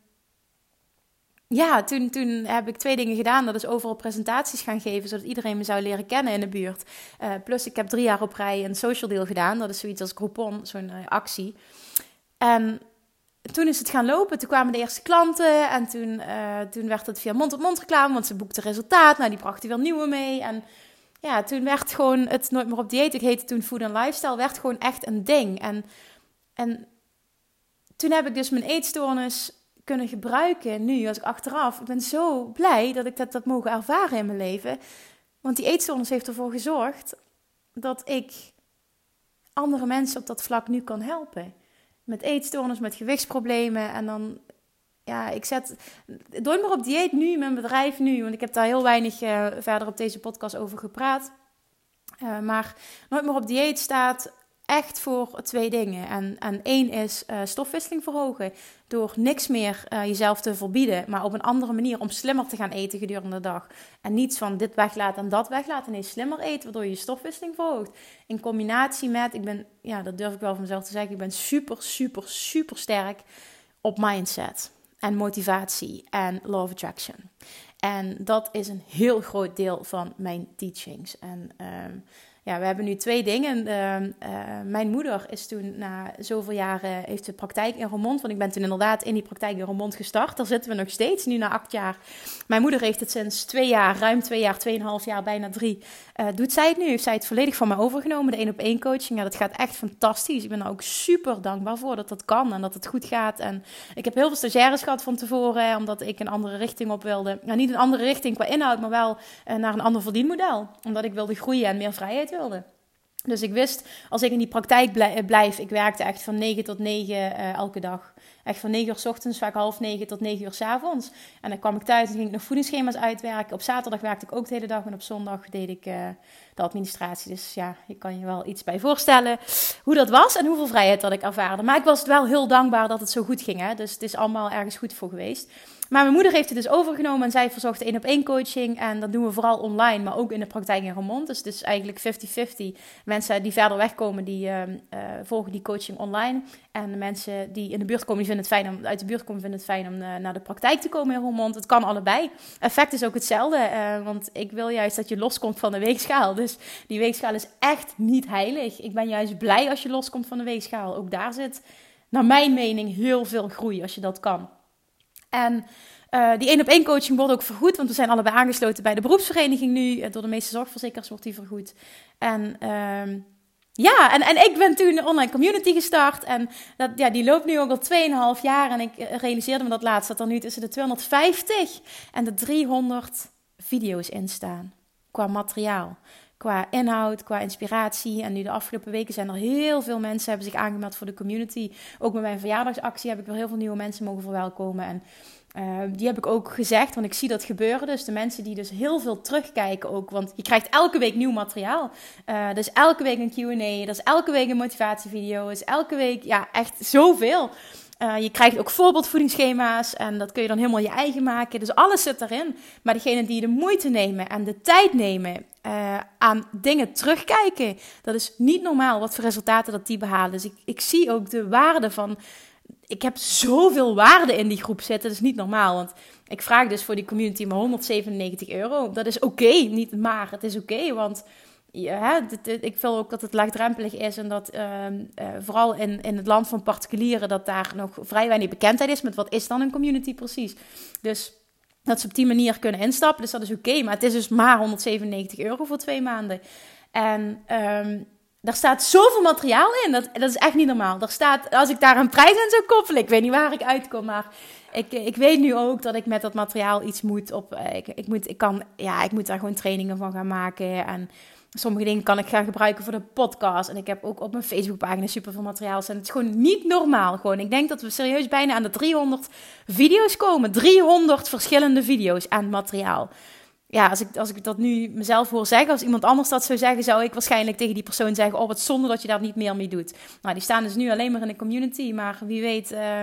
ja, toen, toen heb ik twee dingen gedaan. Dat is overal presentaties gaan geven, zodat iedereen me zou leren kennen in de buurt. Uh, plus, ik heb drie jaar op rij een social deal gedaan. Dat is zoiets als Groupon, zo'n uh, actie. En toen is het gaan lopen. Toen kwamen de eerste klanten. En toen, uh, toen werd het via mond-op-mond reclame, want ze boekten resultaat. Nou, die brachten weer nieuwe mee. En ja, toen werd gewoon het Nooit meer op dieet. Ik heette toen Food and Lifestyle. Werd gewoon echt een ding. En, en toen heb ik dus mijn eetstoornis kunnen gebruiken nu als ik achteraf. Ik ben zo blij dat ik dat, dat mogen ervaren in mijn leven. Want die eetstoornis heeft ervoor gezorgd dat ik andere mensen op dat vlak nu kan helpen. Met eetstoornis, met gewichtsproblemen. En dan, ja, ik zet. Doe maar op dieet nu, mijn bedrijf nu. Want ik heb daar heel weinig uh, verder op deze podcast over gepraat. Uh, maar nooit meer op dieet staat echt voor twee dingen. En, en één is uh, stofwisseling verhogen. Door niks meer uh, jezelf te verbieden, maar op een andere manier om slimmer te gaan eten gedurende de dag. En niets van dit weglaten en dat weglaten. Nee, slimmer eten, waardoor je je stofwisseling verhoogt. In combinatie met, ik ben, ja, dat durf ik wel van mezelf te zeggen, ik ben super, super, super sterk op mindset. En motivatie en law of attraction. En dat is een heel groot deel van mijn teachings. En um, ja, we hebben nu twee dingen. Ehm, eh, mijn moeder is toen na zoveel jaren, heeft de praktijk in Roermond. Want ik ben toen inderdaad in die praktijk in Roermond gestart. Daar zitten we nog steeds, nu na acht jaar. Mijn moeder heeft het sinds twee jaar, ruim twee jaar, tweeënhalf jaar, bijna drie. Uh, doet zij het nu? Heeft zij het volledig van mij overgenomen, de één op één coaching. Ja, dat gaat echt fantastisch. Ik ben er ook super dankbaar voor dat dat kan en dat het goed gaat. En ik heb heel veel stagiaires gehad van tevoren, omdat ik een andere richting op wilde. Nou, niet een andere richting qua inhoud, maar wel uh, naar een ander verdienmodel. Omdat ik wilde groeien en meer vrijheid wilde. Dus ik wist, als ik in die praktijk blijf, ik werkte echt van 9 tot 9 uh, elke dag. Echt van 9 uur s ochtends, vaak half 9 tot 9 uur s avonds. En dan kwam ik thuis en ging ik nog voedingsschema's uitwerken. Op zaterdag werkte ik ook de hele dag en op zondag deed ik uh, de administratie. Dus ja, je kan je wel iets bij voorstellen hoe dat was en hoeveel vrijheid dat ik ervaarde. Maar ik was wel heel dankbaar dat het zo goed ging. Hè? Dus het is allemaal ergens goed voor geweest. Maar mijn moeder heeft het dus overgenomen en zij verzorgt één op één coaching. En dat doen we vooral online, maar ook in de praktijk in Remond. Dus het is eigenlijk 50-50. Mensen die verder wegkomen, die uh, uh, volgen die coaching online. En de mensen die in de buurt komen, die vinden het fijn om uit de buurt komen, vinden het fijn om uh, naar de praktijk te komen in Remond. Het kan allebei. Effect is ook hetzelfde, uh, want ik wil juist dat je loskomt van de weegschaal. Dus die weegschaal is echt niet heilig. Ik ben juist blij als je loskomt van de weegschaal. Ook daar zit, naar mijn mening, heel veel groei als je dat kan. En uh, die één op één coaching wordt ook vergoed, want we zijn allebei aangesloten bij de beroepsvereniging nu. Eh, door de meeste zorgverzekeraars wordt die vergoed. En uh, ja, en, en ik ben toen een online community gestart. En dat, ja, die loopt nu ook al 2,5 jaar. En ik eh, realiseerde me dat laatst dat er nu tussen de 250 en de 300 video's in staan. Qua materiaal qua inhoud, qua inspiratie. En nu de afgelopen weken zijn er heel veel mensen hebben zich aangemeld voor de community. Ook met mijn verjaardagsactie heb ik weer heel veel nieuwe mensen mogen verwelkomen. En uh, die heb ik ook gezegd, want ik zie dat gebeuren. Dus de mensen die dus heel veel terugkijken ook. Want je krijgt elke week nieuw materiaal. Uh, dus elke week een Q&A. Dat is elke week een motivatievideo. is elke week, ja, echt zoveel. Uh, je krijgt ook voorbeeldvoedingsschema's en dat kun je dan helemaal je eigen maken. Dus alles zit erin. Maar degene die de moeite nemen en de tijd nemen uh, aan dingen terugkijken, dat is niet normaal wat voor resultaten dat die behalen. Dus ik, ik zie ook de waarde van ik heb zoveel waarde in die groep zitten. Dat is niet normaal. Want ik vraag dus voor die community maar 197 euro. Dat is oké, niet maar. Het is oké, want ja, ik wil ook dat het laagdrempelig is en dat ehm, eh, vooral in, in het land van particulieren dat daar nog vrij weinig bekendheid is met wat is dan een community precies. Dus dat ze op die manier kunnen instappen, dus dat is oké. maar het is dus maar 197 euro voor twee maanden. En um, daar staat zoveel materiaal in, dat, dat is echt niet normaal. Er staat, als ik daar een prijs aan zou koppelen, ik weet niet waar ik uitkom, maar ik, ik weet nu ook dat ik met dat materiaal iets moet op. Eh, ik, ik, moet, ik, kan, ja, ik moet daar gewoon trainingen van gaan maken en Sommige dingen kan ik gaan gebruiken voor de podcast. En ik heb ook op mijn Facebookpagina super veel materiaal staan. Het is gewoon niet normaal. Gewoon. Ik denk dat we serieus bijna aan de 300 video's komen. 300 verschillende video's aan materiaal. Ja, als ik, als ik dat nu mezelf hoor zeggen, als iemand anders dat zou zeggen, zou ik waarschijnlijk tegen die persoon zeggen: Oh, wat zonde dat je daar niet meer mee doet. Nou, die staan dus nu alleen maar in de community. Maar wie weet. Uh,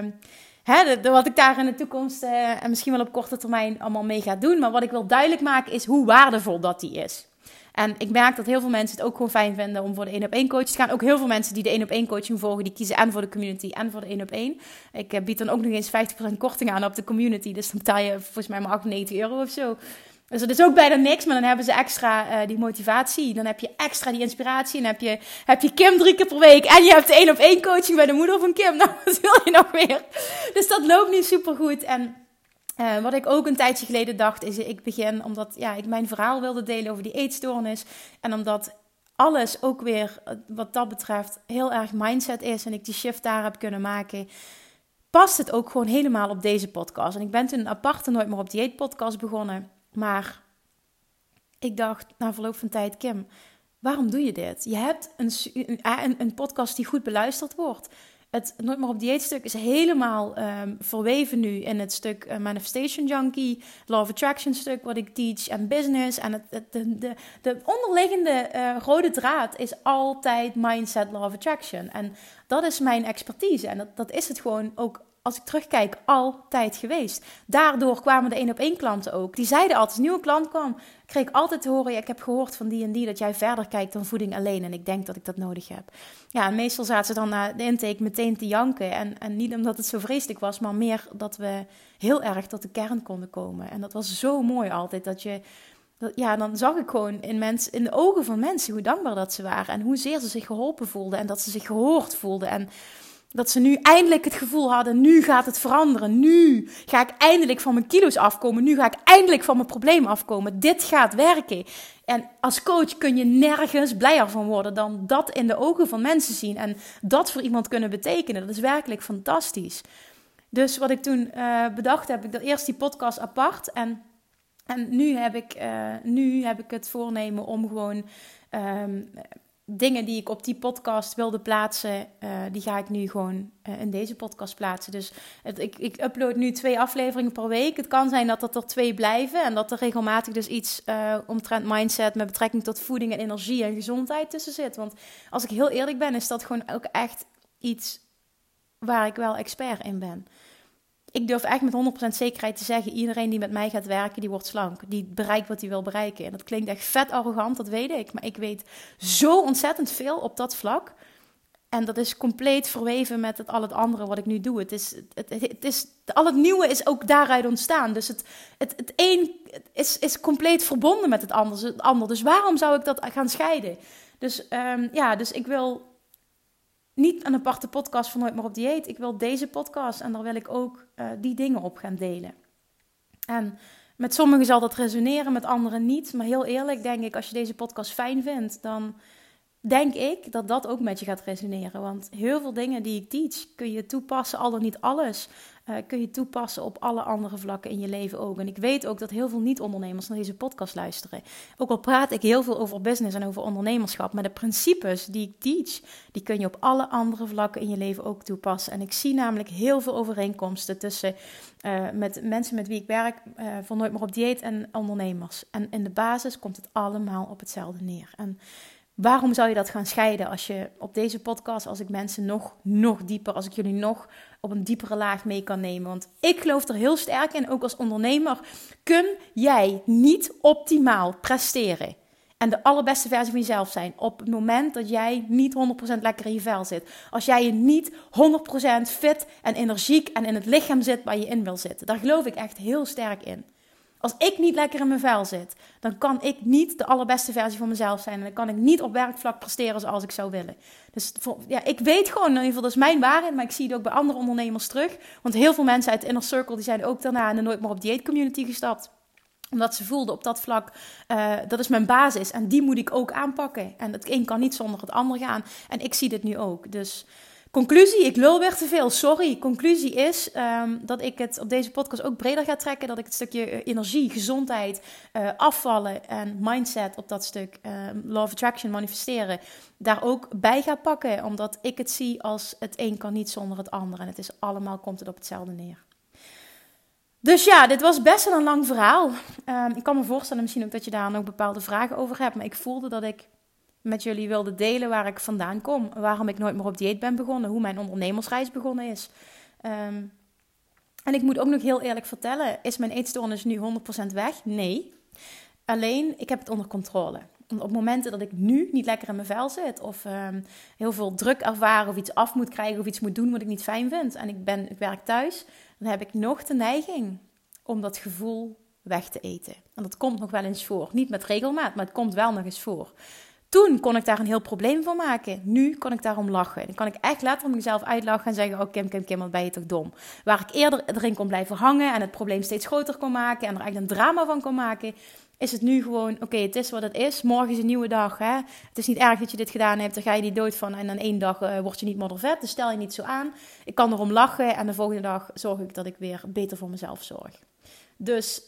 Hè, wat ik daar in de toekomst uh, en misschien wel op korte termijn allemaal mee ga doen. Maar wat ik wil duidelijk maken is hoe waardevol dat die is. En ik merk dat heel veel mensen het ook gewoon fijn vinden om voor de 1 op 1 coach te gaan. Ook heel veel mensen die de 1 op 1 coaching volgen, die kiezen en voor de community en voor de 1 op 1. Ik eh, bied dan ook nog eens 50% korting aan op de community. Dus dan betaal je volgens mij maar 98 euro of zo. Dus dat is ook bijna niks, maar dan hebben ze extra uh, die motivatie. Dan heb je extra die inspiratie. En heb je, heb je Kim drie keer per week. En je hebt de één op één coaching bij de moeder van Kim. Nou, wat wil je nog meer? Dus dat loopt nu super goed. En uh, wat ik ook een tijdje geleden dacht, is ik begin omdat ja, ik mijn verhaal wilde delen over die eetstoornis. En omdat alles ook weer, eh, wat dat betreft, heel erg mindset is. En ik die shift daar heb kunnen maken. Past het ook gewoon helemaal op deze podcast. En ik ben toen aparte Nooit meer op dieet podcast begonnen. Maar ik dacht na verloop van tijd, Kim, waarom doe je dit? Je hebt een, een podcast die goed beluisterd wordt het Nooit meer op dieet stuk is helemaal um, verweven nu in het stuk uh, Manifestation Junkie, Law of Attraction stuk wat ik teach en business. En het, de, de, de onderliggende uh, rode draad is altijd mindset, Law of Attraction. En dat is mijn expertise en dat, dat is het gewoon ook als ik terugkijk, altijd geweest. Daardoor kwamen de één op één klanten ook. Die zeiden altijd, als een nieuwe klant kwam, kreeg ik altijd te horen, ik heb gehoord van die en die dat jij verder kijkt dan voeding alleen. En ik denk dat ik dat nodig heb. Ja, en meestal zaten ze dan na de intake meteen te janken. En, en niet omdat het zo vreselijk was, maar meer dat we heel erg tot de kern konden komen. En dat was zo mooi altijd, dat je... Ja, dan zag ik gewoon in, mensen, in de ogen van mensen hoe dankbaar dat ze waren. En hoezeer ze zich geholpen voelden. En dat ze zich gehoord voelden. En dat ze nu eindelijk het gevoel hadden: nu gaat het veranderen. Nu ga ik eindelijk van mijn kilo's afkomen. Nu ga ik eindelijk van mijn probleem afkomen. Dit gaat werken. En als coach kun je nergens blijer van worden dan dat in de ogen van mensen zien. En dat voor iemand kunnen betekenen. Dat is werkelijk fantastisch. Dus wat ik toen uh, bedacht heb, ik dat eerst die podcast apart. En, en nu, heb ik, uh, nu heb ik het voornemen om gewoon. Um, dingen die ik op die podcast wilde plaatsen, uh, die ga ik nu gewoon uh, in deze podcast plaatsen. Dus ik, ik upload nu twee afleveringen per week. Het kan zijn dat dat er twee blijven en dat er regelmatig dus iets uh, omtrent mindset met betrekking tot voeding en energie en gezondheid tussen zit. Want als ik heel eerlijk ben, is dat gewoon ook echt iets waar ik wel expert in ben ik durf echt met 100% zekerheid te zeggen: iedereen die met mij gaat werken, die wordt slank. Die bereikt wat hij wil bereiken. En dat klinkt echt vet arrogant, dat weet ik. Maar ik weet zo ontzettend veel op dat vlak. En dat is compleet verweven met het, al het andere wat ik nu doe. Het is, het, het, is, al het nieuwe is ook daaruit ontstaan. Dus het, het, het een is, is compleet verbonden met het ander, het ander. Dus waarom zou ik dat gaan scheiden? Dus um, ja, dus ik wil niet een aparte podcast van Nooit meer op dieet. Ik wil deze podcast en daar wil ik ook uh, die dingen op gaan delen. En met sommigen zal dat resoneren, met anderen niet. Maar heel eerlijk denk ik, als je deze podcast fijn vindt, dan denk ik dat dat ook met je gaat resoneren. Want heel veel dingen die ik teach kun je toepassen, al dan niet alles. Uh, kun je toepassen op alle andere vlakken in je leven ook. En ik weet ook dat heel veel niet-ondernemers naar deze podcast luisteren. Ook al praat ik heel veel over business en over ondernemerschap, maar de principes die ik teach, die kun je op alle andere vlakken in je leven ook toepassen. En ik zie namelijk heel veel overeenkomsten tussen uh, met mensen met wie ik werk, uh, van nooit meer op dieet en ondernemers. En in de basis komt het allemaal op hetzelfde neer. En Waarom zou je dat gaan scheiden als je op deze podcast, als ik mensen nog, nog dieper, als ik jullie nog op een diepere laag mee kan nemen? Want ik geloof er heel sterk in, ook als ondernemer, kun jij niet optimaal presteren En de allerbeste versie van jezelf zijn. Op het moment dat jij niet 100% lekker in je vel zit. Als jij je niet 100% fit en energiek en in het lichaam zit waar je in wil zitten. Daar geloof ik echt heel sterk in. Als ik niet lekker in mijn vel zit, dan kan ik niet de allerbeste versie van mezelf zijn. En dan kan ik niet op werkvlak presteren zoals ik zou willen. Dus ja, ik weet gewoon, in ieder geval, dat is mijn waarheid. Maar ik zie het ook bij andere ondernemers terug. Want heel veel mensen uit de Inner Circle, die zijn ook daarna de Nooit meer op dieet community gestapt omdat ze voelden op dat vlak, uh, dat is mijn basis en die moet ik ook aanpakken. En het een kan niet zonder het ander gaan. En ik zie dit nu ook. Dus conclusie, ik lul weer te veel, sorry. Conclusie is um, dat ik het op deze podcast ook breder ga trekken. Dat ik het stukje eh, energie, gezondheid, uh, afvallen en mindset op dat stuk, uh, law of attraction, manifesteren, daar ook bij ga pakken. Omdat ik het zie als het een kan niet zonder het ander. En het is allemaal, komt het op hetzelfde neer. Dus ja, dit was best wel een lang verhaal. Um, ik kan me voorstellen misschien ook dat je daar nog bepaalde vragen over hebt. Maar ik voelde dat ik met jullie wilde delen waar ik vandaan kom. Waarom ik nooit meer op dieet ben begonnen. Hoe mijn ondernemersreis begonnen is. Um, en ik moet ook nog heel eerlijk vertellen. Is mijn eetstoornis nu 100% weg? Nee. Alleen, ik heb het onder controle. Op momenten dat ik nu niet lekker in mijn vel zit, of um, heel veel druk ervaren, of iets af moet krijgen, of iets moet doen wat ik niet fijn vind, en ik, ben, ik werk thuis, dan heb ik nog de neiging om dat gevoel weg te eten. En dat komt nog wel eens voor. Niet met regelmaat, maar het komt wel nog eens voor. Toen kon ik daar een heel probleem van maken. Nu kan ik daarom lachen. Dan kan ik echt letterlijk mezelf uitlachen en zeggen: Oh, Kim, Kim, Kim, wat ben je toch dom? Waar ik eerder erin kon blijven hangen en het probleem steeds groter kon maken en er echt een drama van kon maken, is het nu gewoon: Oké, het is wat het is. Morgen is een nieuwe dag. Hè? Het is niet erg dat je dit gedaan hebt. Daar ga je niet dood van. En dan één dag uh, word je niet moddervet. Dus stel je niet zo aan. Ik kan erom lachen en de volgende dag zorg ik dat ik weer beter voor mezelf zorg. Dus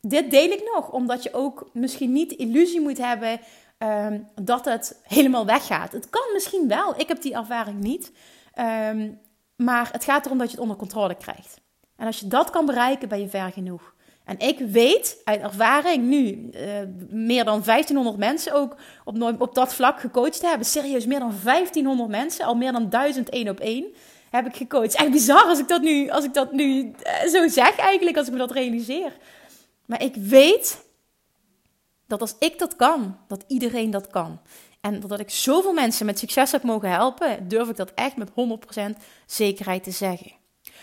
dit deel ik nog, omdat je ook misschien niet de illusie moet hebben Ehm, dat het helemaal weggaat. Het kan misschien wel. Ik heb die ervaring niet. Ehm, maar het gaat erom dat je het onder controle krijgt. En als je dat kan bereiken, ben je ver genoeg. En ik weet uit ervaring nu uh, meer dan 1500 mensen ook op, op dat vlak gecoacht hebben. Serieus, meer dan 1500 mensen, al meer dan 1000 één op één heb ik gecoacht. Echt bizar als ik dat nu, als ik dat nu uh, zo zeg eigenlijk, als ik me dat realiseer. Maar ik weet dat als ik dat kan, dat iedereen dat kan. En doordat ik zoveel mensen met succes heb mogen helpen, durf ik dat echt met 100% zekerheid te zeggen.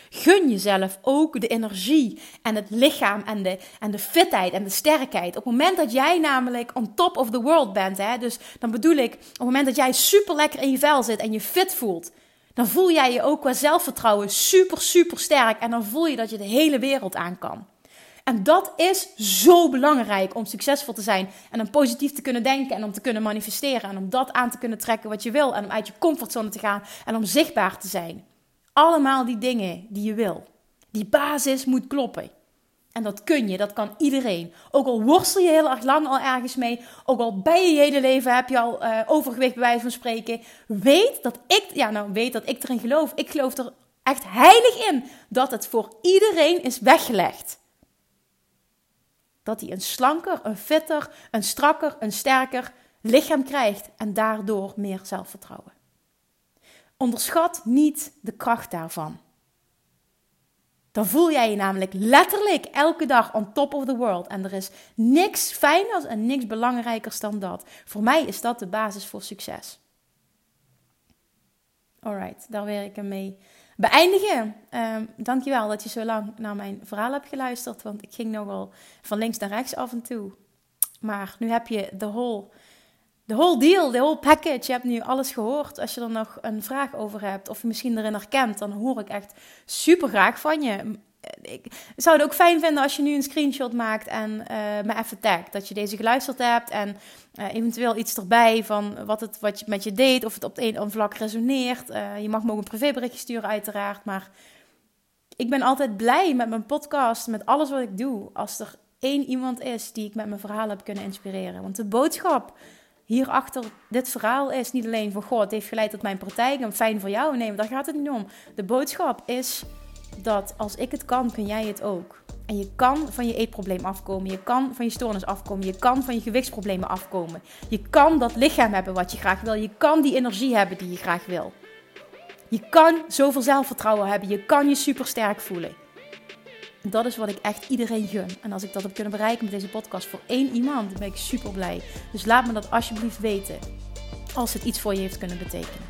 Gun jezelf ook de energie en het lichaam en de, en de fitheid en de sterkheid. Op het moment dat jij namelijk on top of the world bent, hè, dus dan bedoel ik, op het moment dat jij super lekker in je vel zit en je fit voelt, dan voel jij je ook qua zelfvertrouwen super, super sterk. En dan voel je dat je de hele wereld aan kan. En dat is zo belangrijk om succesvol te zijn en om positief te kunnen denken en om te kunnen manifesteren en om dat aan te kunnen trekken wat je wil en om uit je comfortzone te gaan en om zichtbaar te zijn. Allemaal die dingen die je wil. Die basis moet kloppen. En dat kun je, dat kan iedereen. Ook al worstel je heel erg lang al ergens mee, ook al ben je hele leven, heb je al uh, overgewicht bij wijze van spreken. Weet dat ik, ja nou weet dat ik erin geloof. Ik geloof er echt heilig in dat het voor iedereen is weggelegd dat hij een slanker, een fitter, een strakker, een sterker lichaam krijgt en daardoor meer zelfvertrouwen. Onderschat niet de kracht daarvan. Dan voel jij je namelijk letterlijk elke dag on top of the world. En er is niks fijners en niks belangrijkers dan dat. Voor mij is dat de basis voor succes. Alright, daar werk ik mee beëindigen. Um, dankjewel dat je zo lang naar mijn verhaal hebt geluisterd. Want ik ging nogal van links naar rechts af en toe. Maar nu heb je de whole, de whole deal, de whole package. Je hebt nu alles gehoord. Als je er nog een vraag over hebt of je misschien erin herkent, dan hoor ik echt super graag van je ik zou het ook fijn vinden als je nu een screenshot maakt en uh, me even tagt. Dat je deze geluisterd hebt en uh, eventueel iets erbij van wat het wat je met je deed. Of het op het een vlak resoneert. Uh, je mag me ook een privéberichtje sturen uiteraard. Maar ik ben altijd blij met mijn podcast, met alles wat ik doe. Als er één iemand is die ik met mijn verhaal heb kunnen inspireren. Want de boodschap hierachter dit verhaal is niet alleen van... Goh, het heeft geleid tot mijn praktijk en fijn voor jou. Nee, daar gaat het niet om. De boodschap is dat als ik het kan, kun jij het ook. En je kan van je eetprobleem afkomen. Je kan van je stoornis afkomen. Je kan van je gewichtsproblemen afkomen. Je kan dat lichaam hebben wat je graag wil. Je kan die energie hebben die je graag wil. Je kan zoveel zelfvertrouwen hebben. Je kan je supersterk voelen. Dat is wat ik echt iedereen gun. En als ik dat heb kunnen bereiken met deze podcast voor één iemand, dan ben ik super blij. Dus laat me dat alsjeblieft weten. Als het iets voor je heeft kunnen betekenen.